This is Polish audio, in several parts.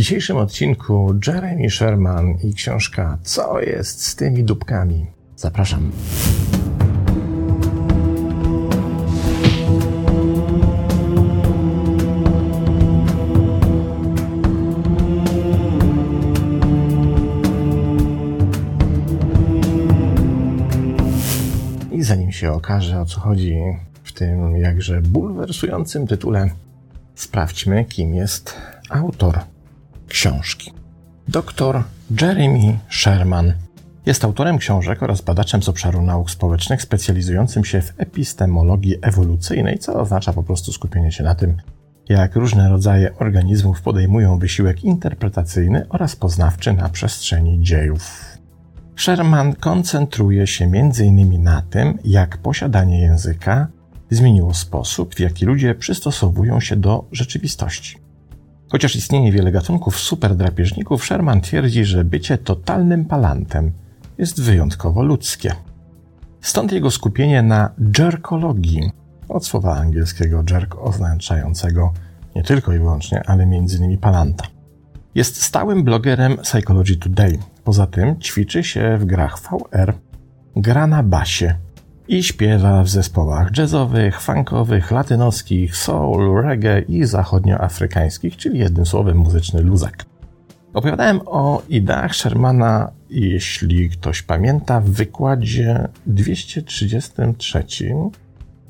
dzisiejszym odcinku Jeremy Sherman i książka Co jest z tymi dupkami? Zapraszam. I zanim się okaże o co chodzi w tym jakże bulwersującym tytule, sprawdźmy kim jest autor książki. Dr Jeremy Sherman jest autorem książek oraz badaczem z obszaru nauk społecznych specjalizującym się w epistemologii ewolucyjnej, co oznacza po prostu skupienie się na tym, jak różne rodzaje organizmów podejmują wysiłek interpretacyjny oraz poznawczy na przestrzeni dziejów. Sherman koncentruje się m.in. na tym, jak posiadanie języka zmieniło sposób, w jaki ludzie przystosowują się do rzeczywistości. Chociaż istnieje wiele gatunków superdrapieżników, Sherman twierdzi, że bycie totalnym palantem jest wyjątkowo ludzkie. Stąd jego skupienie na jerkologii, od słowa angielskiego jerk oznaczającego nie tylko i wyłącznie, ale m.in. palanta. Jest stałym blogerem Psychology Today. Poza tym ćwiczy się w grach VR, gra na basie i śpiewa w zespołach jazzowych, funkowych, latynoskich, soul, reggae i zachodnioafrykańskich, czyli jednym słowem muzyczny luzak. Opowiadałem o ideach Shermana, jeśli ktoś pamięta, w wykładzie 233,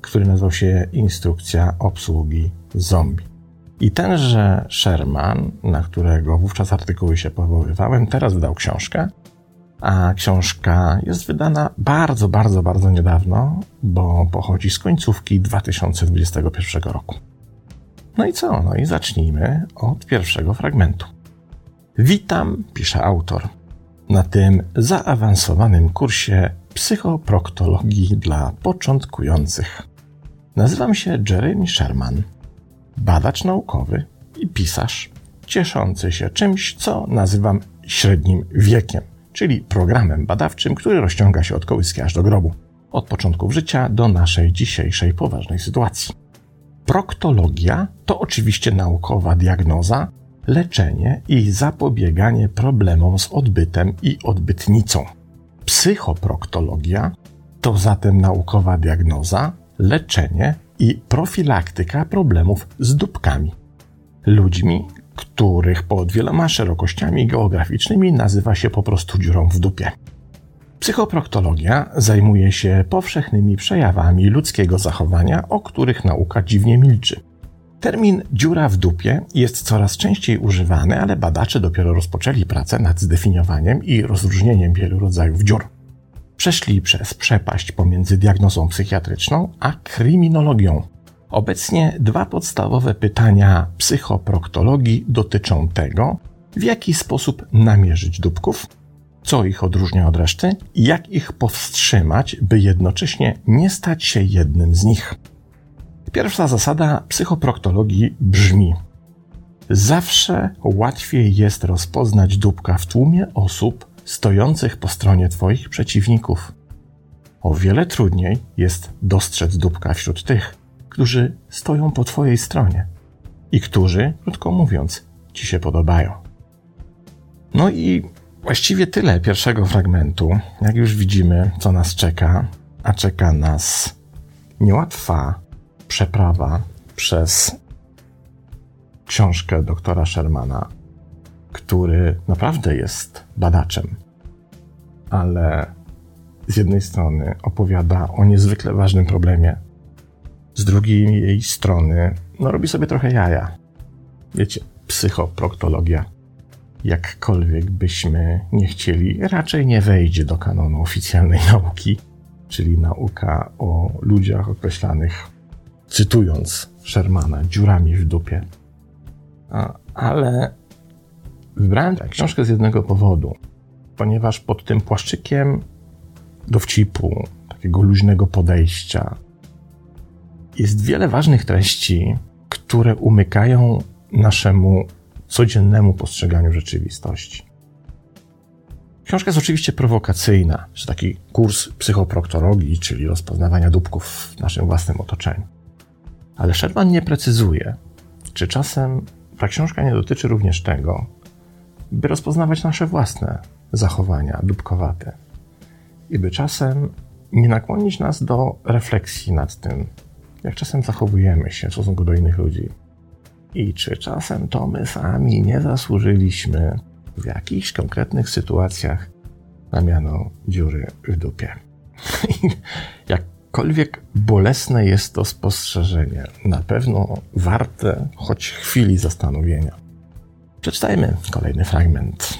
który nazywał się Instrukcja obsługi zombie. I tenże Sherman, na którego wówczas artykuły się powoływałem, teraz wydał książkę, a książka jest wydana bardzo, bardzo, bardzo niedawno, bo pochodzi z końcówki 2021 roku. No i co? No i zacznijmy od pierwszego fragmentu. Witam, pisze autor, na tym zaawansowanym kursie psychoproktologii dla początkujących. Nazywam się Jeremy Sherman, badacz naukowy i pisarz, cieszący się czymś, co nazywam średnim wiekiem czyli programem badawczym, który rozciąga się od kołyski aż do grobu, od początków życia do naszej dzisiejszej poważnej sytuacji. Proktologia to oczywiście naukowa diagnoza, leczenie i zapobieganie problemom z odbytem i odbytnicą. Psychoproktologia to zatem naukowa diagnoza, leczenie i profilaktyka problemów z dupkami. Ludźmi, których pod wieloma szerokościami geograficznymi nazywa się po prostu dziurą w dupie. Psychoproktologia zajmuje się powszechnymi przejawami ludzkiego zachowania, o których nauka dziwnie milczy. Termin dziura w dupie jest coraz częściej używany, ale badacze dopiero rozpoczęli pracę nad zdefiniowaniem i rozróżnieniem wielu rodzajów dziur. Przeszli przez przepaść pomiędzy diagnozą psychiatryczną a kryminologią, Obecnie dwa podstawowe pytania psychoproktologii dotyczą tego, w jaki sposób namierzyć dupków, co ich odróżnia od reszty i jak ich powstrzymać, by jednocześnie nie stać się jednym z nich. Pierwsza zasada psychoproktologii brzmi: Zawsze łatwiej jest rozpoznać dupka w tłumie osób stojących po stronie Twoich przeciwników. O wiele trudniej jest dostrzec dupka wśród tych, którzy stoją po Twojej stronie i którzy, krótko mówiąc, Ci się podobają. No i właściwie tyle pierwszego fragmentu. Jak już widzimy, co nas czeka, a czeka nas niełatwa przeprawa przez książkę doktora Shermana, który naprawdę jest badaczem, ale z jednej strony opowiada o niezwykle ważnym problemie, z drugiej strony, no robi sobie trochę jaja. Wiecie, psychoproktologia. Jakkolwiek byśmy nie chcieli, raczej nie wejdzie do kanonu oficjalnej nauki, czyli nauka o ludziach określanych, cytując Shermana, dziurami w dupie. A, ale wybrałem tę książkę z jednego powodu, ponieważ pod tym płaszczykiem dowcipu, takiego luźnego podejścia, jest wiele ważnych treści, które umykają naszemu codziennemu postrzeganiu rzeczywistości. Książka jest oczywiście prowokacyjna, że taki kurs psychoproktologii, czyli rozpoznawania dupków w naszym własnym otoczeniu. Ale Sherman nie precyzuje, czy czasem ta książka nie dotyczy również tego, by rozpoznawać nasze własne zachowania dupkowate i by czasem nie nakłonić nas do refleksji nad tym, jak czasem zachowujemy się w stosunku do innych ludzi. I czy czasem to my sami nie zasłużyliśmy w jakichś konkretnych sytuacjach na miano dziury w dupie. Jakkolwiek bolesne jest to spostrzeżenie, na pewno warte choć chwili zastanowienia. Przeczytajmy kolejny fragment.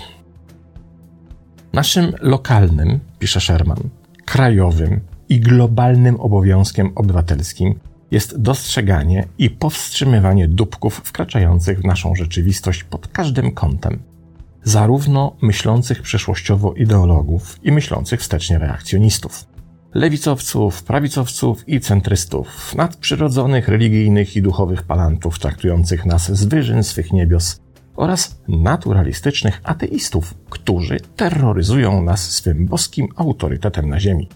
Naszym lokalnym, pisze Sherman, krajowym i globalnym obowiązkiem obywatelskim jest dostrzeganie i powstrzymywanie dupków wkraczających w naszą rzeczywistość pod każdym kątem. Zarówno myślących przyszłościowo ideologów i myślących wstecznie reakcjonistów. Lewicowców, prawicowców i centrystów, nadprzyrodzonych, religijnych i duchowych palantów traktujących nas z wyżyn swych niebios oraz naturalistycznych ateistów, którzy terroryzują nas swym boskim autorytetem na ziemi.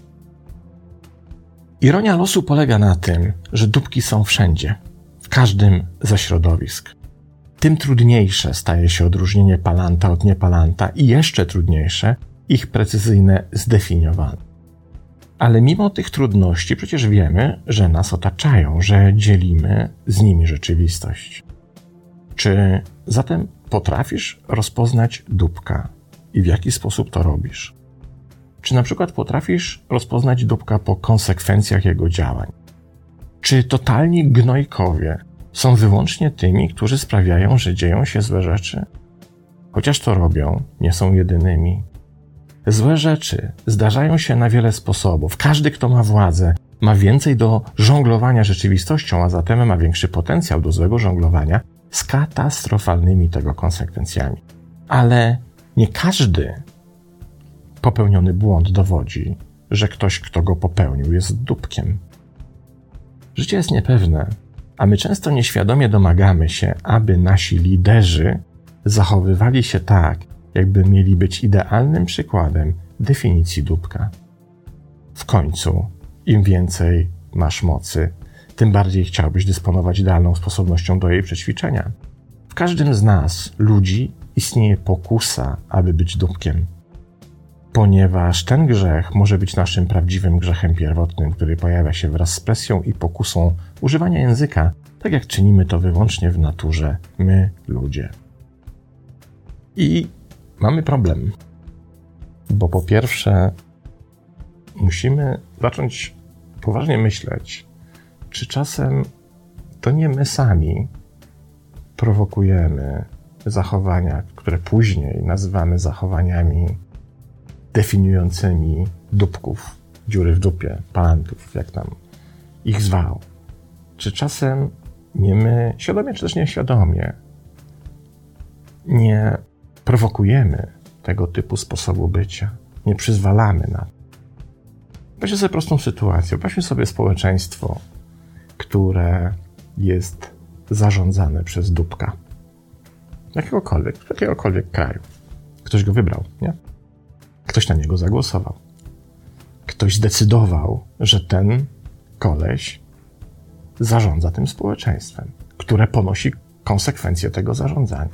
Ironia losu polega na tym, że dupki są wszędzie, w każdym ze środowisk. Tym trudniejsze staje się odróżnienie palanta od niepalanta i jeszcze trudniejsze ich precyzyjne zdefiniowanie. Ale mimo tych trudności przecież wiemy, że nas otaczają, że dzielimy z nimi rzeczywistość. Czy zatem potrafisz rozpoznać dupka i w jaki sposób to robisz? Czy na przykład potrafisz rozpoznać dupka po konsekwencjach jego działań? Czy totalni gnojkowie są wyłącznie tymi, którzy sprawiają, że dzieją się złe rzeczy? Chociaż to robią, nie są jedynymi. Złe rzeczy zdarzają się na wiele sposobów. Każdy, kto ma władzę, ma więcej do żonglowania rzeczywistością, a zatem ma większy potencjał do złego żonglowania z katastrofalnymi tego konsekwencjami. Ale nie każdy popełniony błąd dowodzi, że ktoś, kto go popełnił, jest dupkiem. Życie jest niepewne, a my często nieświadomie domagamy się, aby nasi liderzy zachowywali się tak, jakby mieli być idealnym przykładem definicji dupka. W końcu, im więcej masz mocy, tym bardziej chciałbyś dysponować idealną sposobnością do jej przećwiczenia. W każdym z nas, ludzi, istnieje pokusa, aby być dupkiem. Ponieważ ten grzech może być naszym prawdziwym grzechem pierwotnym, który pojawia się wraz z presją i pokusą używania języka, tak jak czynimy to wyłącznie w naturze, my, ludzie. I mamy problem. Bo po pierwsze, musimy zacząć poważnie myśleć, czy czasem to nie my sami prowokujemy zachowania, które później nazywamy zachowaniami definiującymi dupków, dziury w dupie, palantów, jak tam ich zwał. Czy czasem nie my, świadomie czy też nieświadomie, nie prowokujemy tego typu sposobu bycia, nie przyzwalamy na to. Weźmy sobie prostą sytuację. Weźmy sobie społeczeństwo, które jest zarządzane przez dupka. Jakiegokolwiek, jakiegokolwiek kraju. Ktoś go wybrał, nie? Ktoś na niego zagłosował. Ktoś zdecydował, że ten koleś zarządza tym społeczeństwem, które ponosi konsekwencje tego zarządzania.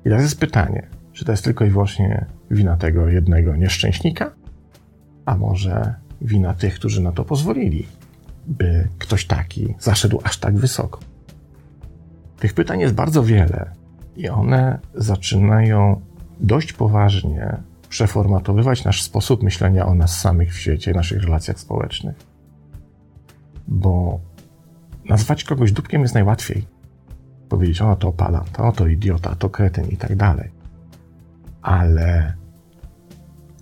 I teraz jest pytanie, czy to jest tylko i wyłącznie wina tego jednego nieszczęśnika, a może wina tych, którzy na to pozwolili, by ktoś taki zaszedł aż tak wysoko. Tych pytań jest bardzo wiele i one zaczynają dość poważnie przeformatowywać nasz sposób myślenia o nas samych w świecie, naszych relacjach społecznych. Bo nazwać kogoś dupkiem jest najłatwiej. Powiedzieć, o to opala, to, to idiota, to kretyn i tak dalej. Ale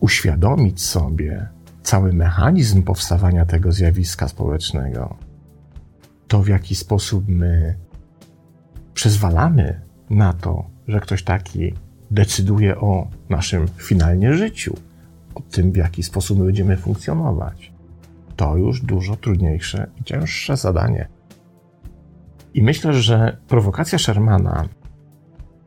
uświadomić sobie, cały mechanizm powstawania tego zjawiska społecznego, to w jaki sposób my przyzwalamy na to, że ktoś taki decyduje o naszym finalnie życiu, o tym, w jaki sposób my będziemy funkcjonować. To już dużo trudniejsze i cięższe zadanie. I myślę, że prowokacja Shermana,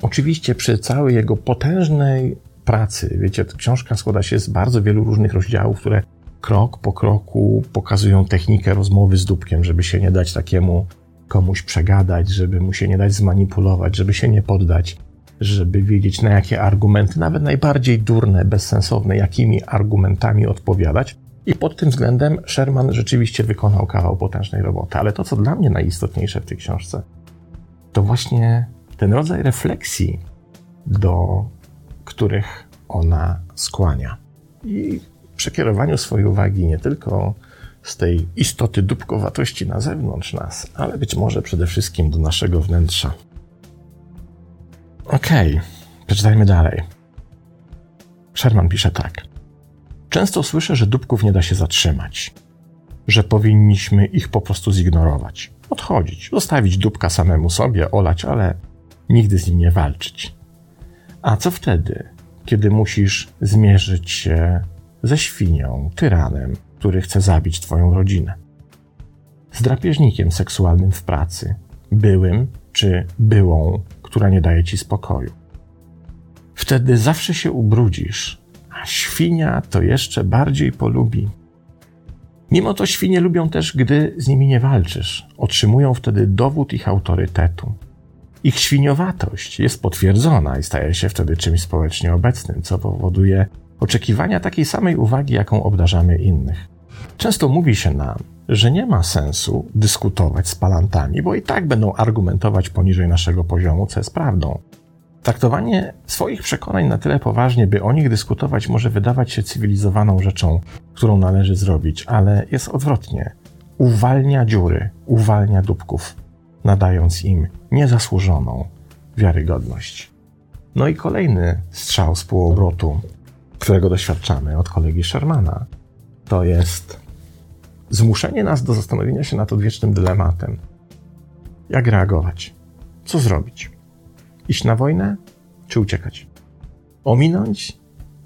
oczywiście przy całej jego potężnej pracy. Wiecie, książka składa się z bardzo wielu różnych rozdziałów, które krok po kroku pokazują technikę rozmowy z dupkiem, żeby się nie dać takiemu komuś przegadać, żeby mu się nie dać zmanipulować, żeby się nie poddać, żeby wiedzieć, na jakie argumenty, nawet najbardziej durne, bezsensowne, jakimi argumentami odpowiadać. I pod tym względem Sherman rzeczywiście wykonał kawał potężnej roboty. Ale to, co dla mnie najistotniejsze w tej książce, to właśnie ten rodzaj refleksji, do których ona skłania. I przekierowaniu swojej uwagi nie tylko z tej istoty dupkowatości na zewnątrz nas, ale być może przede wszystkim do naszego wnętrza. Okej, okay, przeczytajmy dalej. Sherman pisze tak. Często słyszę, że dupków nie da się zatrzymać, że powinniśmy ich po prostu zignorować, odchodzić, zostawić dupka samemu sobie, olać, ale nigdy z nim nie walczyć. A co wtedy, kiedy musisz zmierzyć się ze świnią, tyranem, który chce zabić twoją rodzinę? Z drapieżnikiem seksualnym w pracy, byłym czy byłą, która nie daje ci spokoju. Wtedy zawsze się ubrudzisz, a świnia to jeszcze bardziej polubi. Mimo to świnie lubią też, gdy z nimi nie walczysz. Otrzymują wtedy dowód ich autorytetu. Ich świniowatość jest potwierdzona i staje się wtedy czymś społecznie obecnym, co powoduje oczekiwania takiej samej uwagi, jaką obdarzamy innych. Często mówi się nam, że nie ma sensu dyskutować z palantami, bo i tak będą argumentować poniżej naszego poziomu, co jest prawdą. Traktowanie swoich przekonań na tyle poważnie, by o nich dyskutować, może wydawać się cywilizowaną rzeczą, którą należy zrobić, ale jest odwrotnie. Uwalnia dziury, uwalnia dupków, nadając im niezasłużoną wiarygodność. No i kolejny strzał z półobrotu, którego doświadczamy od kolegi Shermana, to jest zmuszenie nas do zastanowienia się nad odwiecznym dylematem. Jak reagować? Co zrobić? Iść na wojnę, czy uciekać? Ominąć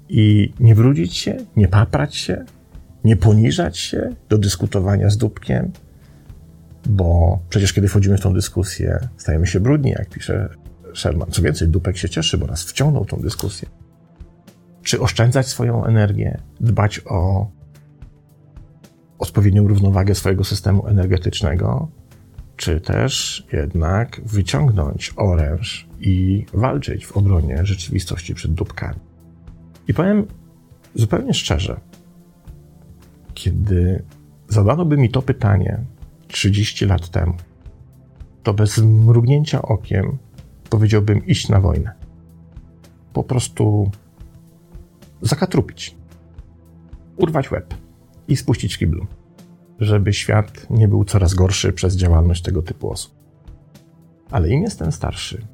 i nie wrócić się, nie paprać się, nie poniżać się do dyskutowania z dupkiem, bo przecież kiedy wchodzimy w tą dyskusję, stajemy się brudni, jak pisze Sherman. Co więcej, dupek się cieszy, bo nas wciągnął w tą dyskusję. Czy oszczędzać swoją energię, dbać o odpowiednią równowagę swojego systemu energetycznego, czy też jednak wyciągnąć oręż i walczyć w obronie rzeczywistości przed dupkami. I powiem zupełnie szczerze, kiedy zadano by mi to pytanie 30 lat temu, to bez mrugnięcia okiem powiedziałbym iść na wojnę. Po prostu zakatrupić, urwać łeb i spuścić w kiblu, żeby świat nie był coraz gorszy przez działalność tego typu osób. Ale im jestem starszy,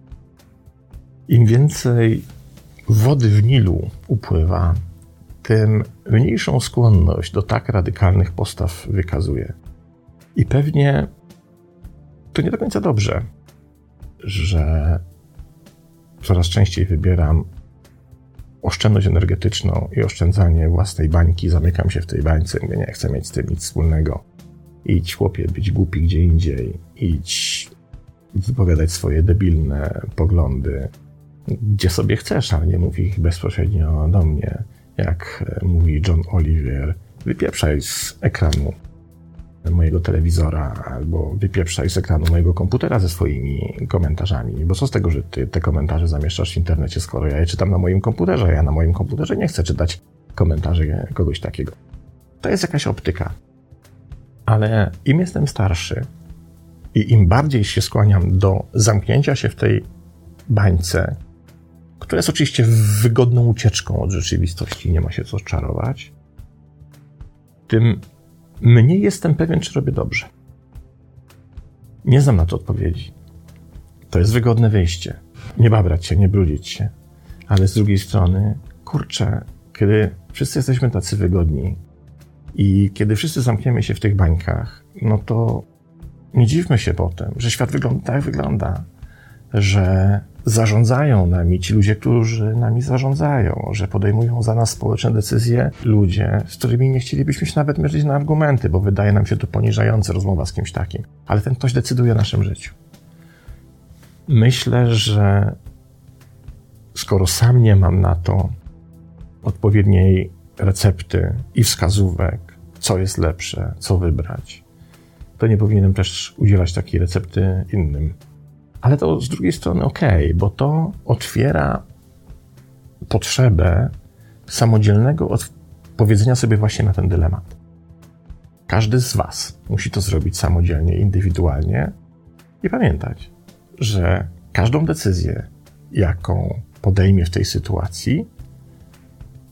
im więcej wody w Nilu upływa, tym mniejszą skłonność do tak radykalnych postaw wykazuje. I pewnie to nie do końca dobrze, że coraz częściej wybieram oszczędność energetyczną i oszczędzanie własnej bańki, zamykam się w tej bańce, nie chcę mieć z tym nic wspólnego. Idź, chłopie, być głupi gdzie indziej. Idź wypowiadać swoje debilne poglądy, gdzie sobie chcesz, ale nie mów ich bezpośrednio do mnie. Jak mówi John Oliver, wypieprzaj z ekranu mojego telewizora albo wypieprzaj z ekranu mojego komputera ze swoimi komentarzami. Bo co z tego, że ty te komentarze zamieszczasz w internecie, skoro ja je czytam na moim komputerze, a ja na moim komputerze nie chcę czytać komentarzy kogoś takiego. To jest jakaś optyka. Ale im jestem starszy i im bardziej się skłaniam do zamknięcia się w tej bańce, która jest oczywiście wygodną ucieczką od rzeczywistości, nie ma się co czarować, tym Mniej jestem pewien, czy robię dobrze. Nie znam na to odpowiedzi. To jest wygodne wyjście. Nie babrać się, nie brudzić się. Ale z drugiej strony, kurczę, kiedy wszyscy jesteśmy tacy wygodni i kiedy wszyscy zamkniemy się w tych bańkach, no to nie dziwmy się potem, że świat wygląda tak, jak wygląda, że zarządzają nami ci ludzie, którzy nami zarządzają, że podejmują za nas społeczne decyzje ludzie, z którymi nie chcielibyśmy się nawet mierzyć na argumenty, bo wydaje nam się to poniżające rozmowa z kimś takim. Ale ten ktoś decyduje o naszym życiu. Myślę, że skoro sam nie mam na to odpowiedniej recepty i wskazówek, co jest lepsze, co wybrać, to nie powinienem też udzielać takiej recepty innym Ale to z drugiej strony ok, bo to otwiera potrzebę samodzielnego odpowiedzenia sobie właśnie na ten dylemat. Każdy z Was musi to zrobić samodzielnie, indywidualnie i pamiętać, że każdą decyzję, jaką podejmie w tej sytuacji,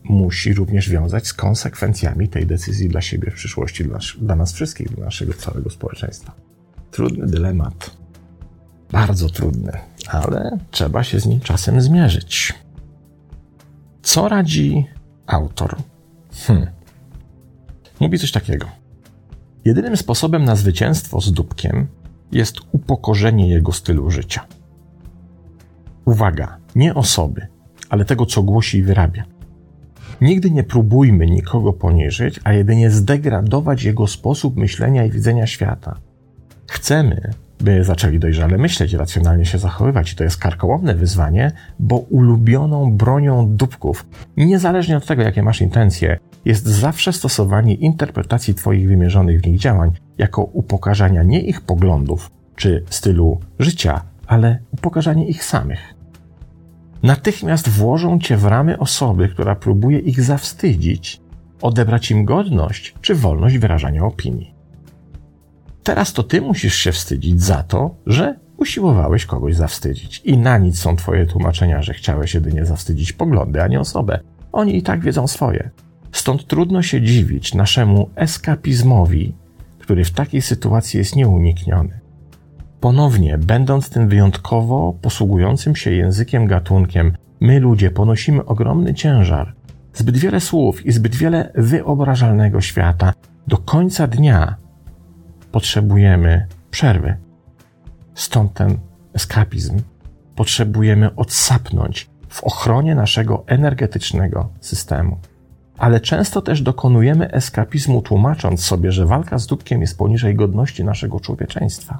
musi również wiązać z konsekwencjami tej decyzji dla siebie w przyszłości, dla, nas wszystkich, dla naszego całego społeczeństwa. Trudny dylemat. Bardzo trudny, ale trzeba się z nim czasem zmierzyć. Co radzi autor? Hmm. Mówi coś takiego. Jedynym sposobem na zwycięstwo z dupkiem jest upokorzenie jego stylu życia. Uwaga, nie osoby, ale tego, co głosi i wyrabia. Nigdy nie próbujmy nikogo poniżyć, a jedynie zdegradować jego sposób myślenia i widzenia świata. Chcemy, by zaczęli dojrzale myśleć, racjonalnie się zachowywać. I to jest karkołomne wyzwanie, bo ulubioną bronią dupków, niezależnie od tego, jakie masz intencje, jest zawsze stosowanie interpretacji Twoich wymierzonych w nich działań jako upokarzania nie ich poglądów czy stylu życia, ale upokarzanie ich samych. Natychmiast włożą Cię w ramy osoby, która próbuje ich zawstydzić, odebrać im godność czy wolność wyrażania opinii. Teraz to ty musisz się wstydzić za to, że usiłowałeś kogoś zawstydzić. I na nic są twoje tłumaczenia, że chciałeś jedynie zawstydzić poglądy, a nie osobę. Oni i tak wiedzą swoje. Stąd trudno się dziwić naszemu eskapizmowi, który w takiej sytuacji jest nieunikniony. Ponownie, będąc tym wyjątkowo posługującym się językiem gatunkiem, my ludzie ponosimy ogromny ciężar. Zbyt wiele słów i zbyt wiele wyobrażalnego świata do końca dnia potrzebujemy przerwy. Stąd ten eskapizm. Potrzebujemy odsapnąć w ochronie naszego energetycznego systemu. Ale często też dokonujemy eskapizmu, tłumacząc sobie, że walka z dupkiem jest poniżej godności naszego człowieczeństwa.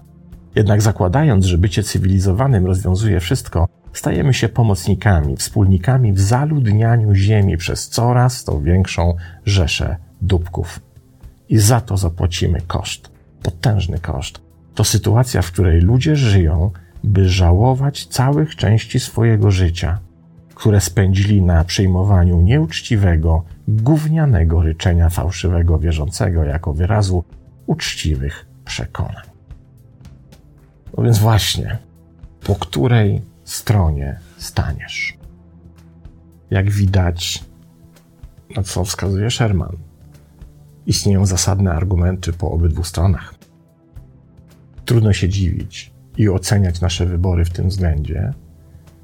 Jednak zakładając, że bycie cywilizowanym rozwiązuje wszystko, stajemy się pomocnikami, wspólnikami w zaludnianiu Ziemi przez coraz to większą rzeszę dupków. I za to zapłacimy koszt potężny koszt. To sytuacja, w której ludzie żyją, by żałować całych części swojego życia, które spędzili na przyjmowaniu nieuczciwego, gównianego ryczenia fałszywego wierzącego jako wyrazu uczciwych przekonań. No więc właśnie, po której stronie staniesz? Jak widać, na co wskazuje Sherman, Istnieją zasadne argumenty po obydwu stronach. Trudno się dziwić i oceniać nasze wybory w tym względzie,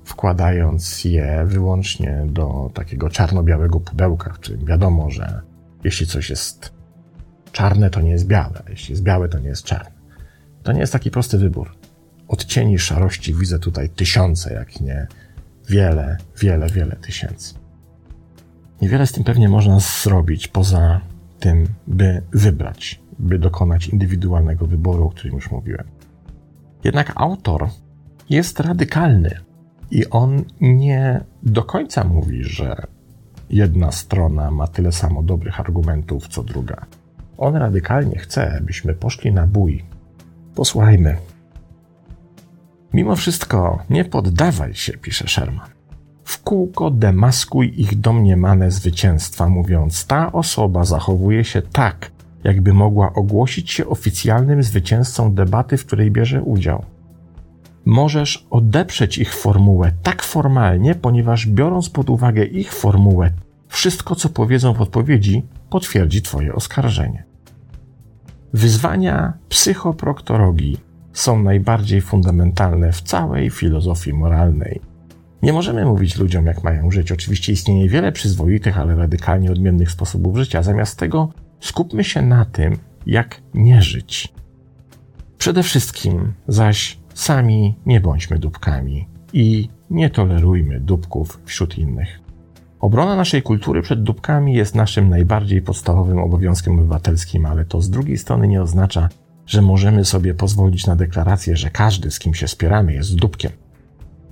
wkładając je wyłącznie do takiego czarno-białego pudełka, w którym wiadomo, że jeśli coś jest czarne, to nie jest białe, jeśli jest białe, to nie jest czarne. To nie jest taki prosty wybór. Odcieni szarości widzę tutaj tysiące, jak nie wiele, wiele, wiele tysięcy. Niewiele z tym pewnie można zrobić poza tym, by wybrać, by dokonać indywidualnego wyboru, o którym już mówiłem. Jednak autor jest radykalny i on nie do końca mówi, że jedna strona ma tyle samo dobrych argumentów, co druga. On radykalnie chce, byśmy poszli na bój. Posłuchajmy. Mimo wszystko nie poddawaj się, pisze Sherman. W kółko demaskuj ich domniemane zwycięstwa, mówiąc, ta osoba zachowuje się tak, jakby mogła ogłosić się oficjalnym zwycięzcą debaty, w której bierze udział. Możesz odeprzeć ich formułę tak formalnie, ponieważ biorąc pod uwagę ich formułę, wszystko co powiedzą w odpowiedzi potwierdzi Twoje oskarżenie. Wyzwania psychoproktorogii są najbardziej fundamentalne w całej filozofii moralnej nie możemy mówić ludziom, jak mają żyć. Oczywiście istnieje wiele przyzwoitych, ale radykalnie odmiennych sposobów życia. Zamiast tego skupmy się na tym, jak nie żyć. Przede wszystkim zaś sami nie bądźmy dupkami i nie tolerujmy dupków wśród innych. Obrona naszej kultury przed dupkami jest naszym najbardziej podstawowym obowiązkiem obywatelskim, ale to z drugiej strony nie oznacza, że możemy sobie pozwolić na deklarację, że każdy, z kim się spieramy, jest dupkiem.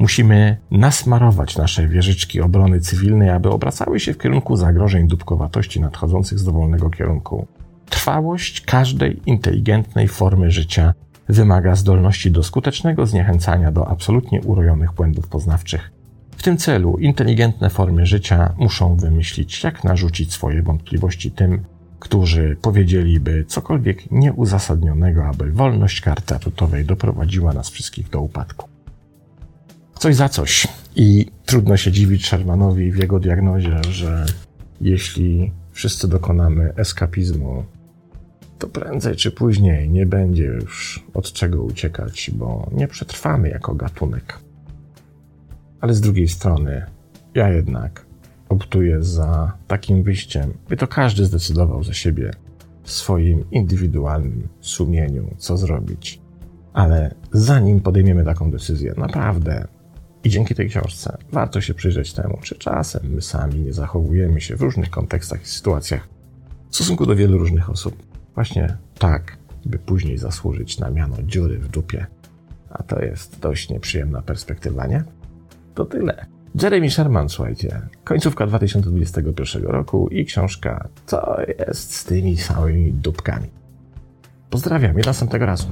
Musimy nasmarować nasze wieżyczki obrony cywilnej, aby obracały się w kierunku zagrożeń dupkowatości nadchodzących z dowolnego kierunku. Trwałość każdej inteligentnej formy życia wymaga zdolności do skutecznego zniechęcania do absolutnie urojonych błędów poznawczych. W tym celu inteligentne formy życia muszą wymyślić, jak narzucić swoje wątpliwości tym, którzy powiedzieliby cokolwiek nieuzasadnionego, aby wolność karty atutowej doprowadziła nas wszystkich do upadku. Coś za coś. I trudno się dziwić Shermanowi w jego diagnozie, że jeśli wszyscy dokonamy eskapizmu, to prędzej czy później nie będzie już od czego uciekać, bo nie przetrwamy jako gatunek. Ale z drugiej strony, ja jednak optuję za takim wyjściem, by to każdy zdecydował za siebie w swoim indywidualnym sumieniu, co zrobić. Ale zanim podejmiemy taką decyzję, naprawdę i dzięki tej książce warto się przyjrzeć temu, czy czasem my sami nie zachowujemy się w różnych kontekstach i sytuacjach w stosunku do wielu różnych osób. Właśnie tak, by później zasłużyć na miano dziury w dupie. A to jest dość nieprzyjemna perspektywa, nie? To tyle. Jeremy Sherman, słuchajcie, końcówka 2021 roku i książka Co jest z tymi samymi dupkami. Pozdrawiam i następnego razu.